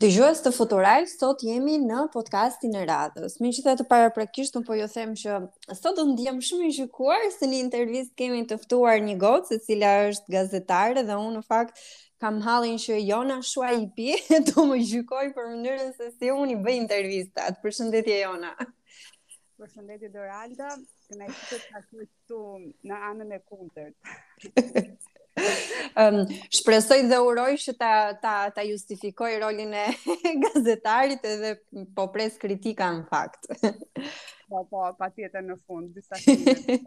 Dëgjues të Futuralit, sot jemi në podcastin e radhës. Megjithatë paraprakisht, unë po ju them që sot do të ndihem shumë i gjykuar se në intervistë kemi të ftuar një gocë, e cila është gazetare dhe unë në fakt kam hallin që Jona Shuaipi do më gjykojë për mënyrën se si unë i bëj intervistat. Përshëndetje Jona. Përshëndetje Doralda, kënaqësi të takoj këtu në anën e kundërt. um, shpresoj dhe uroj që ta ta ta justifikoj rolin e gazetarit edhe po pres kritika në fakt. po po, patjetër në fund disa shënime.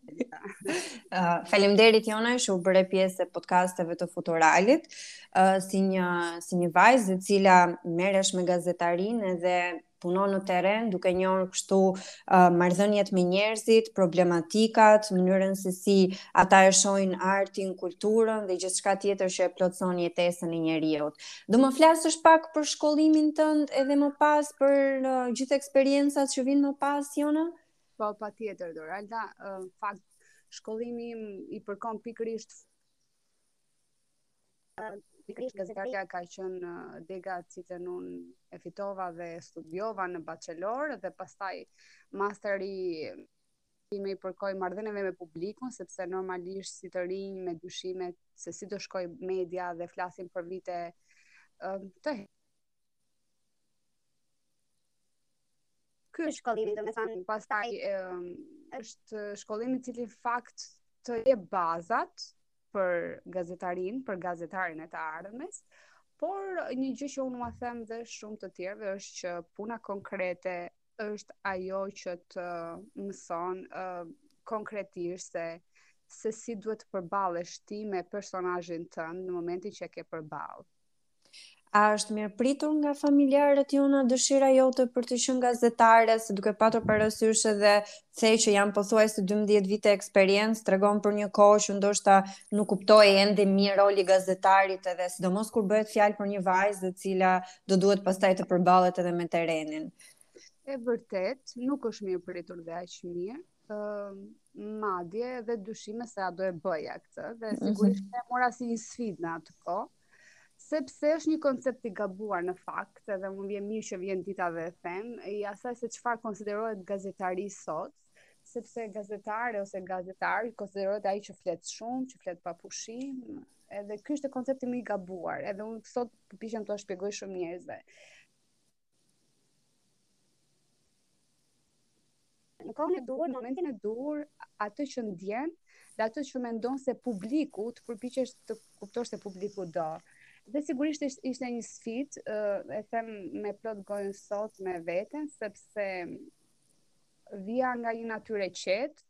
uh, faleminderit Jona që u bëre pjesë e podcasteve të Futuralit, uh, si një si një vajzë e cila merresh me gazetarinë dhe punon në terren duke njohur kështu uh, marrëdhëniet me njerëzit, problematikat, mënyrën se si ata e shohin artin, kulturën dhe gjithçka tjetër që e plotëson jetesën e njeriut. Do më flasësh pak për shkollimin tënd edhe më pas për uh, gjithë eksperiencat që vijnë më pas, Jona? Po, patjetër, Doralda, uh, në fakt shkollimi im i përkon pikërisht pikërisht gazetaria ka qenë dega të cilën unë e fitova dhe e studiova në bachelor dhe pastaj masteri im i përkoi marrëdhënieve me publikun sepse normalisht si të rinj me dyshimet se si do shkojë media dhe flasim për vite të Ky është shkollimi, domethënë, pastaj është shkollimi i cili në fakt të jep bazat për gazetarin, për gazetarin e të ardhmes, por një gjë që unë ua them dhe shumë të tjerëve është që puna konkrete është ajo që të mëson uh, konkretisht se se si duhet të përballesh ti me personazhin tënd në momentin që e ke përballë. A është mirëpritur nga familjarët Jona dëshira jote për të qenë gazetare, se duke patur parasysh edhe se që janë pothuajse 12 vite eksperiencë, tregon për një kohë që ndoshta nuk kuptohej ende mirë roli i gazetarit edhe, sidomos kur bëhet fjalë për një vajzë e cila do duhet pastaj të përballet edhe me terrenin. E vërtetë, nuk është mirëpritur dhe aq mirë, madje edhe dyshime se a do e bëja këtë, dhe mhm. sigurisht mm -hmm. e mora si një sfidë në atë kohë, sepse është një koncept i gabuar në fakt, edhe më vjen mirë që vjen dita dhe e them, i asaj se çfarë konsiderohet gazetari sot, sepse gazetare ose gazetar konsiderohet ai që flet shumë, që flet pa pushim, edhe ky është koncepti më i gabuar, edhe unë sot përpiqem t'ua shpjegoj shumë njerëzve. në kohën e duhur, në momentin e duhur, atë që ndjen dhe atë që mendon se publiku të përpiqesh të kuptosh se publiku do. Dhe sigurisht ishte, ishte një sfidë, e them me plot gojën sot me veten, sepse vija nga një natyrë e qetë,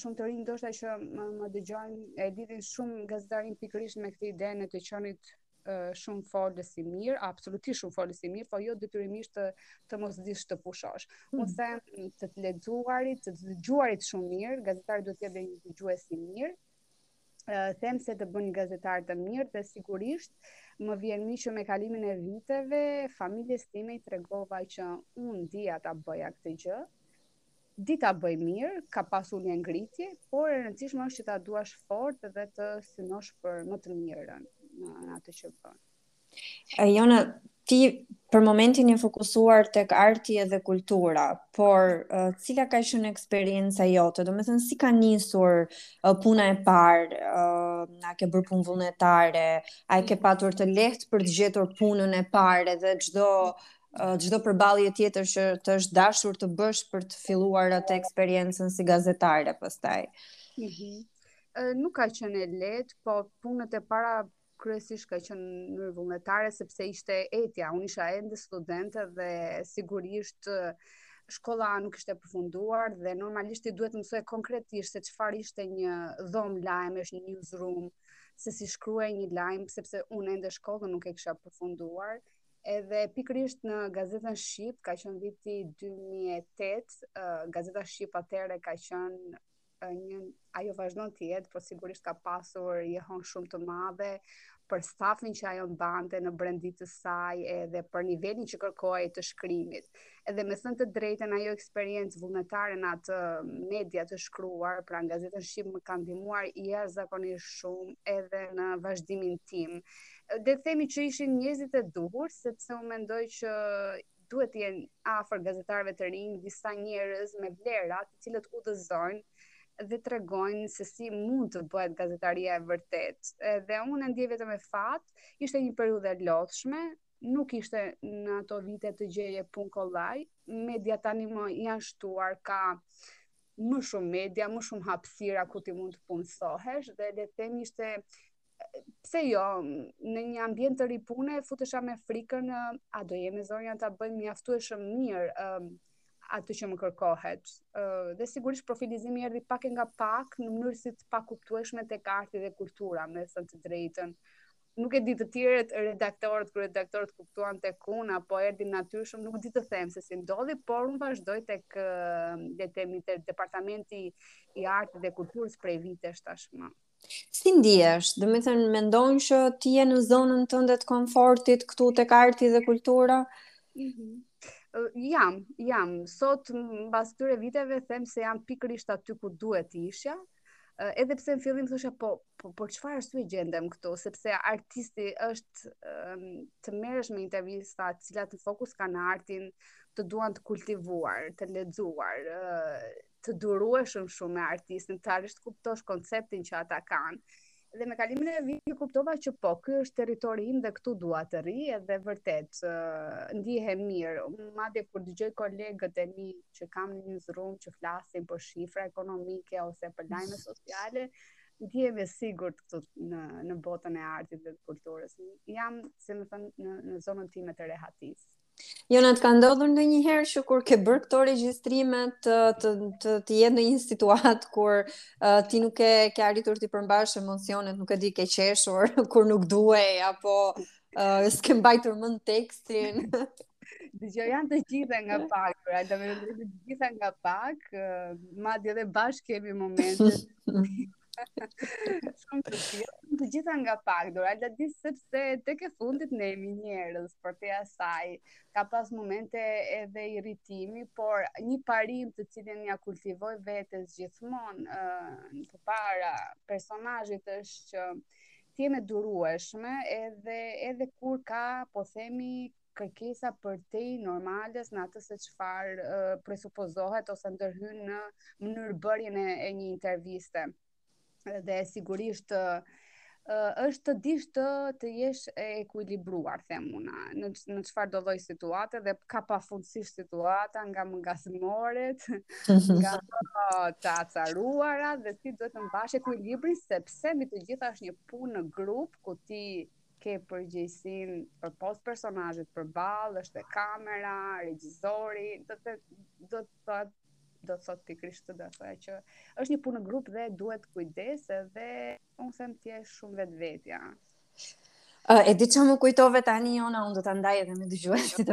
shumë të rinj ndoshta që më, më dëgjojnë e lidhin shumë gazetarinë pikërisht me këtë idenë e të qenit shumë folës i mirë, absolutisht shumë folës i mirë, po jo detyrimisht të të mos dish të pushosh. Hmm. Unë them të të lexuarit, të të dëgjuarit shumë mirë, gazetari duhet të jetë një dëgjues i mirë. Uh, them se të bën gazetar të mirë dhe sigurisht më vjen mirë që me kalimin e viteve familjes sime i tregova që unë dija ta bëja këtë gjë Di ta bëj mirë, ka pasur një ngritje, por e rëndësishme është që ta duash fort dhe të synosh për më të mirën në atë që bën. Ejona, ti për momentin je fokusuar tek arti edhe kultura, por uh, cila ka qenë eksperienca jote? Domethënë si ka nisur uh, puna e parë, uh, a ke bërë punë vullnetare, a e ke patur të lehtë për të gjetur punën e parë dhe çdo uh, çdo përballje tjetër që të është dashur të bësh për të filluar atë eksperiencën si gazetare pastaj. Mm -hmm. Nuk ka qenë e lehtë, po punët e para kryesisht kanë qenë vullnetare sepse ishte etja, unë isha ende studente dhe sigurisht shkolla nuk ishte përfunduar dhe normalisht i duhet të mësoj konkretisht se çfarë ishte një dhomë lajmesh, një newsroom, se si shkruhej një lajm sepse unë ende shkollën nuk e kisha përfunduar Edhe pikërisht në Gazetën Shqip, ka qenë viti 2008, uh, Gazeta Shqip atëherë ka qenë uh, një ajo vazhdon të jetë, por sigurisht ka pasur jehonë shumë të madhe për stafin që ajo mbante në brendi të saj edhe për nivelin që kërkohej të shkrimit. Edhe me thënë të drejtën ajo eksperiencë vullnetare në atë media të shkruar, pra në Gazetën Shqip më ka ndihmuar jashtëzakonisht shumë edhe në vazhdimin tim. le të themi që ishin njerëzit e duhur sepse unë mendoj që duhet të jenë afër gazetarëve të rinj disa njerëz me vlera, të cilët udhëzojnë dhe tregojnë se si mund të bëhet gazetaria e vërtetë. Dhe unë e ndjej veten me fat, ishte një periudhë e lodhshme, nuk ishte në ato vite të gjeje punë kollaj, mediat tanimë janë shtuar ka më shumë media, më shumë hapësira ku ti mund të punësohesh dhe le të themi ishte pse jo, në një ambient të ri pune, futesha me frikën, a do jem e zonja ta bëj mjaftueshëm mirë um, atë që më kërkohet. Uh, dhe sigurisht profilizimi erdhi pak e nga pak në mënyrë si të pakuptueshme tek arti dhe kultura, me thënë të drejtën. Nuk e di të tjerët redaktorët, kryeredaktorët kuptuan tek unë apo erdhi natyrshëm, nuk di të them se si ndodhi, por unë vazhdoj tek le të themi te departamenti i artit dhe kulturës prej vitesh tashmë. Si ndihesh? Domethënë mendon që ti je në zonën tënde të komfortit këtu tek arti dhe kultura? Mhm. Jam, jam. Sot mbas këtyre viteve them se jam pikërisht aty ku duhet të isha. Edhe pse në fillim thosha po po për çfarë arsye gjendem këtu, sepse artisti është um, të merresh me intervista, të cilat në fokus kanë artin, të duan të kultivuar, të lexuar, uh, të durueshëm shumë me artistin, të arrish të kuptosh konceptin që ata kanë. Dhe me kalimin e vitit kuptova që po, ky është territori im dhe këtu dua të rri, edhe vërtet uh, ndihem mirë. Madje kur dëgjoj kolegët e mi që kam në newsroom që flasin për shifra ekonomike ose për lajme sociale, ndihem e sigurt këtu në në botën e artit dhe të kulturës. Jam, si me thënë, në, në zonën time të rehatisë. Jona të ka ndodhur ndonjëherë që kur ke bërë këto regjistrime të të të, të jetë në një situatë kur uh, ti nuk e ke arritur të përmbash emocionet, nuk e di ke qeshur kur nuk duhej apo uh, s'ke mbajtur mend tekstin. Dhe janë të gjitha nga pak, pra, të me të gjitha nga pak, uh, madje edhe bashkë kemi momente, Shumë të tillë, të gjitha nga pak, do Alda di sepse tek e fundit ne jemi njerëz përtej asaj. Ka pas momente edhe irritimi, por një parim të cilin ia kultivoj vetes gjithmonë ë uh, përpara personazhit është që të jem e durueshme edhe edhe kur ka, po themi, kërkesa përtej normales në atë se çfarë uh, presupozohet ose ndërhyn në mënyrëbërjen e, e një interviste. Dhe sigurisht uh, është të dish të, të jesh e ekuilibruar, them unë, në, në çfarëdo lloj situate dhe ka pafundësisht situata nga më gazmoret, nga të acaruara dhe ti duhet të mbash ekuilibrin sepse mbi të gjitha është një punë në grup ku ti ke përgjegjësinë përpos personazhit përballë, është e kamera, regjizori, do të do të thotë do të thotë pikërisht të dashja që është një punë në grup dhe duhet kujdes edhe unë them ti je shumë vetvetja. Uh, e di ça më kujtove tani Jona, unë do ta ndaj edhe me dëgjuesit.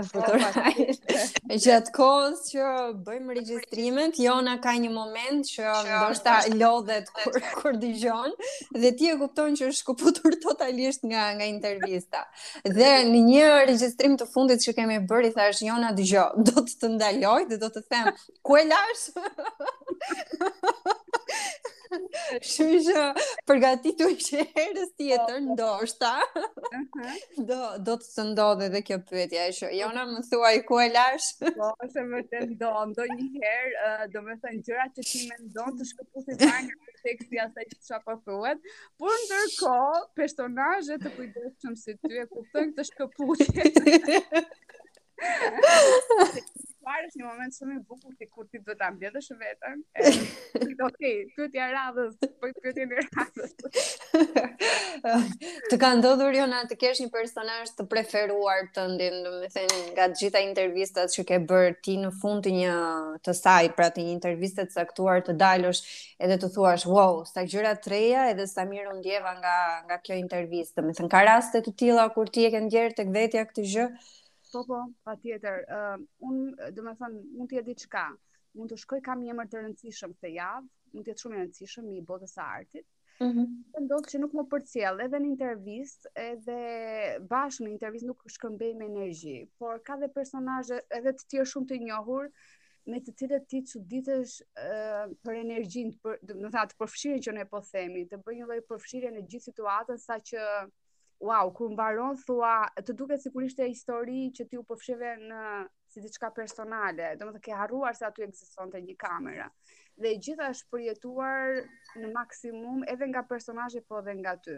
Gjatë kohës që bëjmë regjistrimet, Jona ka një moment që, që ndoshta lodhet kur, kur dëgjon, dhe ti e kupton që është shkëputur totalisht nga nga intervista. Dhe në një regjistrim të fundit që kemi bërë i thash Jona dëgjo, do të të ndaloj dhe do të them ku e lash. Shumë që përgatitu për herës tjetër, po. ndoshta, do, do të të ndodhë dhe kjo pyetja, e që jona më thuaj ku e lash? Po, se mund të ndodhë, ndonjëherë, domethënë gjëra që ti mendon të shkëpusin prej teksti asaj që çfarë po thuhet, por ndërkohë personazhe të kujdesshëm si ty e kuptojnë këtë shkëputje. Pra është një moment shumë i bukur ti kur ti do ta mbledhësh veten. Okej, pyetja e radhës, po pyetjen e radhës. Të ka ndodhur jona të kesh një personazh të preferuar tëndin, domethënë nga të gjitha intervistat që ke bërë ti në fund të një të saj, pra të një interviste të caktuar të dalësh edhe të thuash wow, sa gjëra të reja edhe sa mirë u ndjeva nga nga kjo intervistë. Domethënë ka raste të tilla kur ti e ke ndjerë tek vetja këtë gjë? Po po, patjetër. Ë uh, unë domethënë mund të jetë dikush. Mund të shkoj kam një emër të rëndësishëm këtë javë, mund të jetë shumë i rëndësishëm i botës së artit. Ëh. Mm -hmm. që nuk më përcjell edhe në intervistë, edhe bashkë në intervistë nuk shkëmbejmë energji, por ka dhe personazhe edhe të tjerë shumë të njohur me të cilët ti çuditesh uh, për energjinë, për, domethënë përfshirjen që ne po themi, të bëjnë një lloj përfshirje në gjithë situatën sa që wow, kur mbaron thua, të duket sikur ishte histori që ti u përfshive si diçka personale, domethënë ke harruar se aty ekzistonte një kamera. dhe e gjitha është përjetuar në maksimum edhe nga personazhi po edhe nga ty.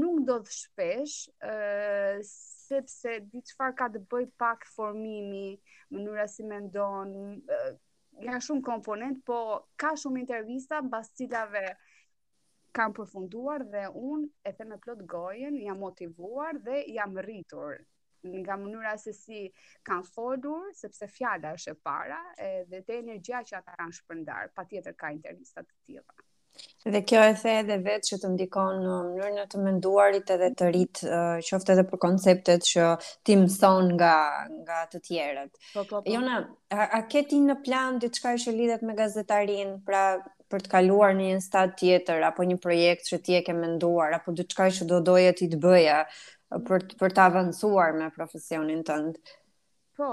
Nuk ndodh shpesh, ë uh, sepse di çfarë ka të bëjë pak formimi, mënyra si mendon, uh, janë shumë komponentë, po ka shumë intervista mbas të cilave kam përfunduar dhe unë e them me plot gojën, jam motivuar dhe jam rritur. nga mënyra se si kanë folur, sepse fjala është e para edhe te energjia që ata kanë shpërndarë, patjetër ka intervista të tilla. Dhe kjo e the edhe vetë që të ndikon në mënyrën e të menduarit edhe të rrit, uh, qoftë edhe për konceptet që ti mëson nga nga të tjerët. Po, po, po. Jona, a, a ke ti në plan diçka që lidhet me gazetarinë, pra për të kaluar në një stad tjetër apo një projekt që ti e ke menduar apo diçka që do doje ti të bëje për për të avancuar me profesionin tënd. Po,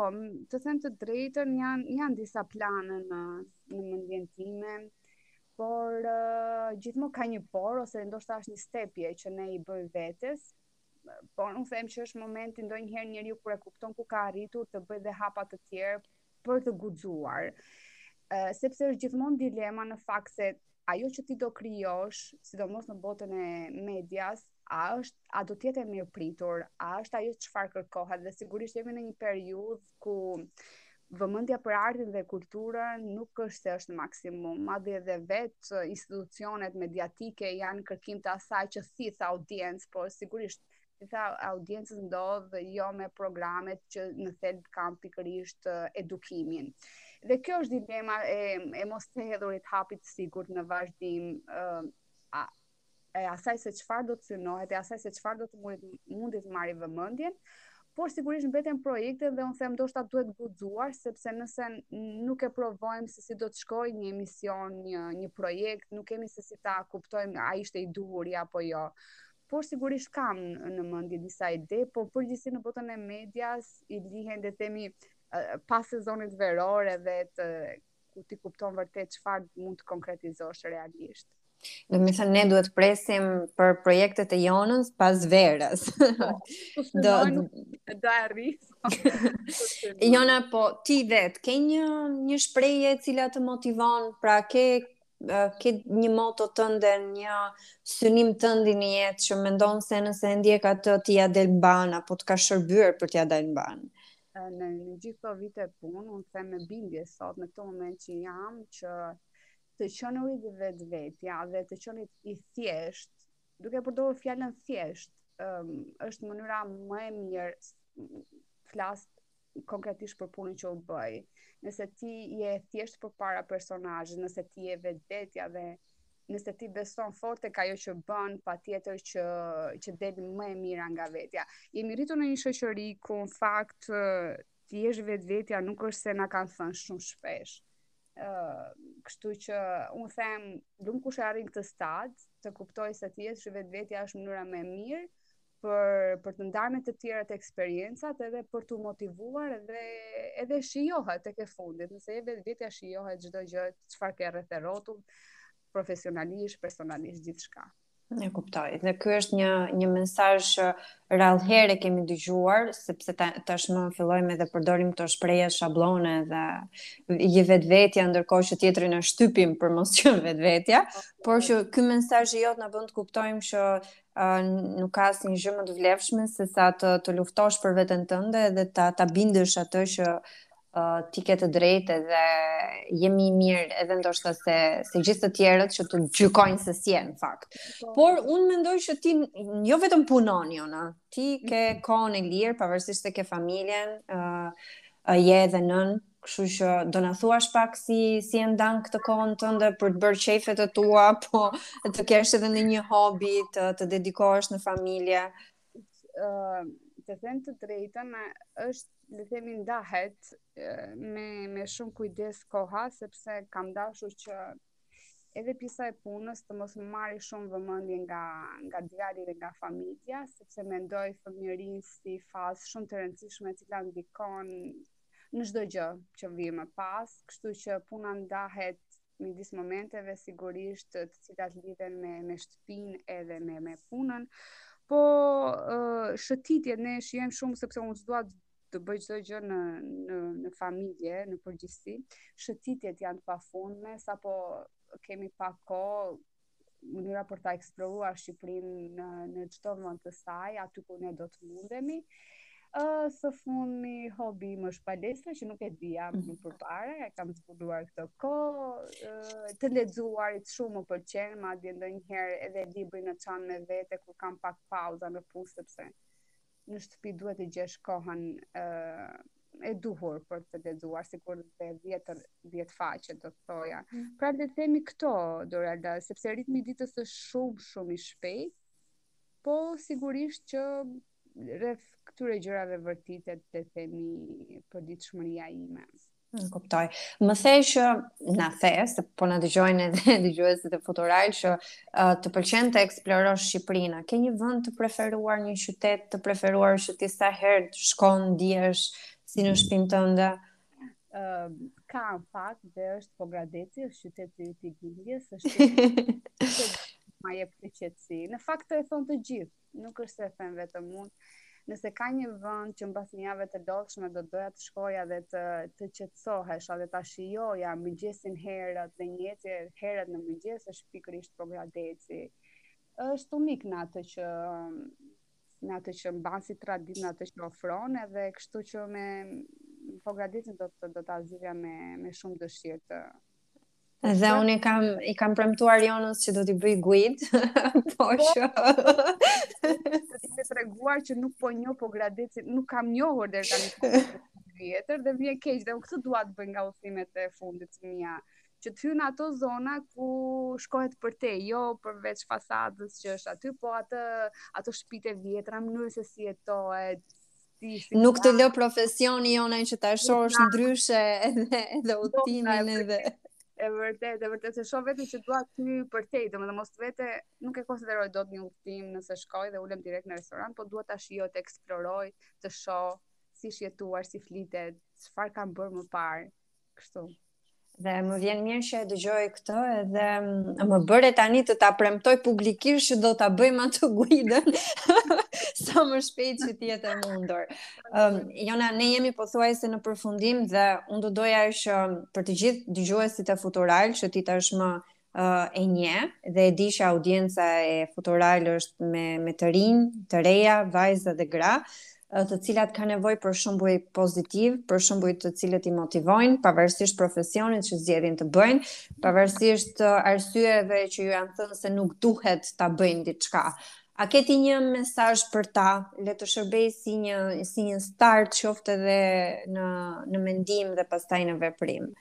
të them të drejtën, janë janë disa plane në në mendjen time, por uh, gjithmonë ka një por ose ndoshta është një stepje që ne i bëjmë vetes. Por unë them që është momenti ndonjëherë njeriu kur e kupton ku ka arritur të bëjë dhe hapa të tjerë, për të guxuar. Uh, sepse është gjithmonë dilema në fakt se ajo që ti do krijosh, sidomos në botën e medias, a është a do të jetë e mirëpritur, a është ajo çfarë kërkohet dhe sigurisht jemi në një periudhë ku vëmendja për artin dhe kulturën nuk është se është në maksimum, madje edhe vetë institucionet mediatike janë në kërkim të asaj që thith audiencë, por sigurisht thitha audiencës ndodh jo me programet që në thelb kanë pikërisht edukimin. Dhe kjo është dilema e, e mos të hedhurit hapit të sigurt në vazhdim a, e asaj se çfarë do të synohet, e asaj se çfarë do të mundi mundi të marrë vëmendjen, por sigurisht mbeten projekte dhe unë them ndoshta duhet guxuar sepse nëse nuk e provojmë se si do të shkojë një emision, një një projekt, nuk kemi se si ta kuptojmë a ishte i duhuri apo jo. Por sigurisht kam në mendje disa ide, po në përgjithësi në botën e medias i lihen le të themi pas sezonit veror dhe aty ku ti kupton vërtet çfarë mund të konkretizosh realisht. Domethënë ne duhet të presim për projektet e Jonës pas verës. Po, do do arris. Jona po ti vetë ke një një shprehje e cila të motivon, pra ke ke një moto tënde, një synim tëndi në jetë që mendon se nëse e ndjek atë ti ia del mbanë apo të ka shërbyer për t'ia dalë mbanë. Në në gjithë këto vite punë, unë them me bindje sot në këtë moment që jam që të qenurit vetvetja dhe të qenit i thjeshtë, duke përdorur fjalën thjeshtë, um, është mënyra më e mirë flas konkretisht për punën që unë bëj. Nëse ti je e thjeshtë përpara personazheve, nëse ti je vetvetja dhe nëse ti beson fort tek ajo që bën, patjetër që që del më e mira nga vetja. Jemi rritur në një shoqëri ku në fakt të jesh vetvetja nuk është se na kanë thënë shumë shpesh. ë uh, kështu që unë them lum kush arrin këtë stad të kuptojë se të jesh vetvetja është mënyra më e mirë për për të ndarë me të tjerët eksperiencat edhe për të motivuar edhe edhe shijohet tek e fundit, nëse je vetvetja shijohet çdo gjë, çfarë ke rreth e rrotull, profesionalisht, personalisht gjithçka. E kuptoj. Dhe ky është një një mesazh që rrallëherë e kemi dëgjuar, sepse ta, tashmë fillojmë edhe përdorim këto shprehje shabllone të jesh vetvetja ndërkohë që tjetrin e shtypim për mos qenë vetvetja, por që ky mesazh i yt na bën të kuptojmë që nuk ka asnjë gjë më të vlefshme se sa të të luftosh për veten tënde dhe ta ta bindësh atë që uh, ti ke të drejtë dhe je më i mirë edhe ndoshta se se gjithë të tjerët që të gjykojnë se si je në fakt. Po. Por unë mendoj që ti jo vetëm punon Jona, ti ke mhm. kohën e lirë pavarësisht se ke familjen, uh, je edhe nënë, Kështu që do na thuash pak si si e ndan këtë kohën tënde për të bërë qejfet e tua, po të kesh edhe ndonjë hobi të të dedikohesh në familje. Ë, uh, të them të drejtën, është le themi ndahet me me shumë kujdes koha sepse kam dashur që edhe pjesa e punës të mos më marri shumë vëmendje nga nga djali dhe nga familja, sepse mendoj fëmijërinë si fazë shumë të rëndësishme e cila ndikon në çdo gjë që vjen më pas, kështu që puna ndahet midis momenteve sigurisht të cilat lidhen me me shtëpinë edhe me me punën. Po uh, shëtitjet ne shijojmë shumë sepse unë ç'dua të bëj çdo gjë në në në familje, në përgjithësi. Shëtitjet janë të pafundme, sapo kemi pak kohë, mënyra për ta eksploruar Shqipërinë në në çdo vend të saj, aty ku ne do të mundemi. Ë uh, së fundmi hobi më është palestra që nuk e dija më mhm. përpara, e kam zbuluar këtë kohë, uh, të lexuarit shumë më pëlqen, madje ndonjëherë edhe librin në çantë me vete kur kam pak pauza në punë sepse në shtëpi duhet të gjesh kohën e, e duhur për të lexuar sikur dhe 5 10 faqe do të thoja. Mm. Pra le të themi këto Doralda, sepse ritmi i ditës është shumë shumë i shpejtë. Po sigurisht që rreth këtyre gjërave vërtitet le themi përditshmëria ime. E kuptoj. Më the që na the, se po na dëgjojnë edhe dëgjuesit e Futural, që uh, të pëlqen të eksplorosh Shqipërinë. Ke një vend të preferuar, një qytet të preferuar, që ti sa herë shkon, ndjehesh, si në shpinë tënde? Uh, ka në fakt dhe është Pogradeci, është qyteti yt i lindjes, është qytet që më jep qetësi. Në fakt e thonë të gjithë. Nuk është se e them vetëm unë. Nëse ka një vend që mbas një jave të lodhshme do doja të shkoja dhe të të qetësohesh dhe ta shijoja mëngjesin herët dhe një ecje herët në mëngjes është pikërisht Pogradeci. Është unik në atë që në atë që mban si traditë në atë që ofron edhe kështu që me Pogradecin do të do ta zgjidhja me me shumë dëshirë të Dhe unë i kam, i kam premtuar Jonës që do t'i bëj guidë, po, po. Për t'i treguar që nuk e njoh Pogradecin, nuk kam njohur dhe tani vjetër dhe vjen keq dhe unë këtë dua të bëj nga udhëtimet e fundit të mia që të hyj në ato zona ku shkohet për te, jo përveç fasadës që është aty, po te ato shtëpitë e vjetra, mënyra se si jetohet, Nuk të lë profesioni jonë që ta shohësh ndryshe edhe edhe udhëtimin edhe. E vërtet, e vërtet se shoh vetëm që dua të përtej, domethënë mos vete nuk e konsideroj dot një udhëtim nëse shkoj dhe ulem direkt në restorant, po dua ta shijoj, të eksploroj, të shoh si është jetuar, si flitet, çfarë kanë bërë më parë. Kështu. Dhe më vjen mirë që e dëgjoj këtë edhe mm, më bëre tani të ta premtoj publikisht që do ta bëjmë atë guidën sa më shpejt që të jetë e mundur. Um, Jona, ne jemi pothuajse në përfundim dhe unë do doja që për të gjithë dëgjuesit e Futural që ti tashmë uh, e njeh dhe e di që audienca e Futural është me të rinj, të reja, vajza dhe gra, uh, të cilat kanë nevojë për shembuj pozitivë, për shembuj të cilët i motivojnë pavarësisht profesionit që zgjedhin të bëjnë, pavarësisht uh, arsyeve që ju janë thënë se nuk duhet ta bëjnë diçka. A ke ti një mesazh për ta, le të shërbejë si një si një start qoftë edhe në mendim dhe pastaj në veprim?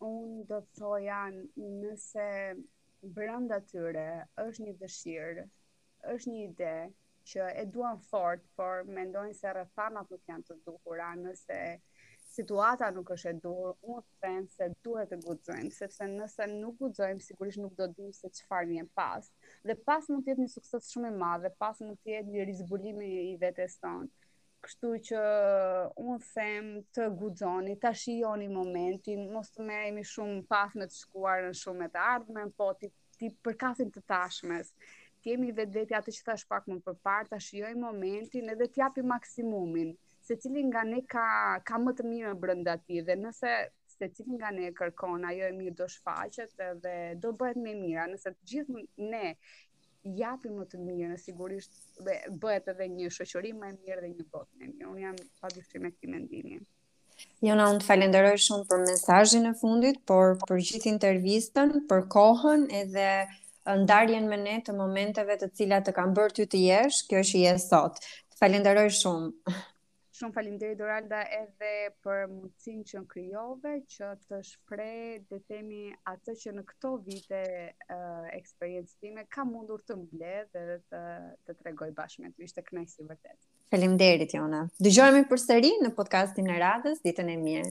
Unë do të thoja nëse brenda tyre është një dëshirë, është një ide që e duan fort, por mendojnë se rrethanat nuk janë të duhura, nëse situata nuk është e duhur, unë them se duhet të guxojmë, sepse nëse nuk guxojmë, sigurisht nuk do të dimë se çfarë vjen pas. Dhe pas mund të jetë një sukses shumë i madh, dhe pas mund të jetë një rizbulim i vetes tonë. Kështu që unë them të guxoni, ta shijoni momentin, mos të merremi shumë pas me të shkuarën, shumë me të ardhmen, po t'i përkasim të tashmes. Të jemi vetvetja, atë që thashë pak më përpara, ta shijojmë momentin edhe të japim maksimumin. Secili nga ne ka, ka më të mirën brenda tij dhe nëse secili nga ne kërkon, ajo e mirë do shfaqet dhe do bëhet më e mira. Nëse të gjithë ne japim më të mirën, sigurisht bëhet edhe një shoqëri më e mirë dhe një botë më e mirë. Unë jam pa dyshim e këtij mendimi. Jona, unë të falenderoj shumë për mesazhin e fundit, por për gjithë intervistën, për kohën edhe ndarjen me ne të momenteve të cilat të kanë bërë ty të jesh, kjo që je sot. Të falenderoj shumë. Shumë faleminderit Doralda edhe për mundësinë që më krijove që të shpreh të themi atë që në këto vite uh, eksperiencë time kam mundur të mbledh edhe të të tregoj bashkë me ty. Ishte kënaqësi vërtet. Faleminderit Jona. Dëgjohemi përsëri në podcastin e radhës. Ditën e mirë.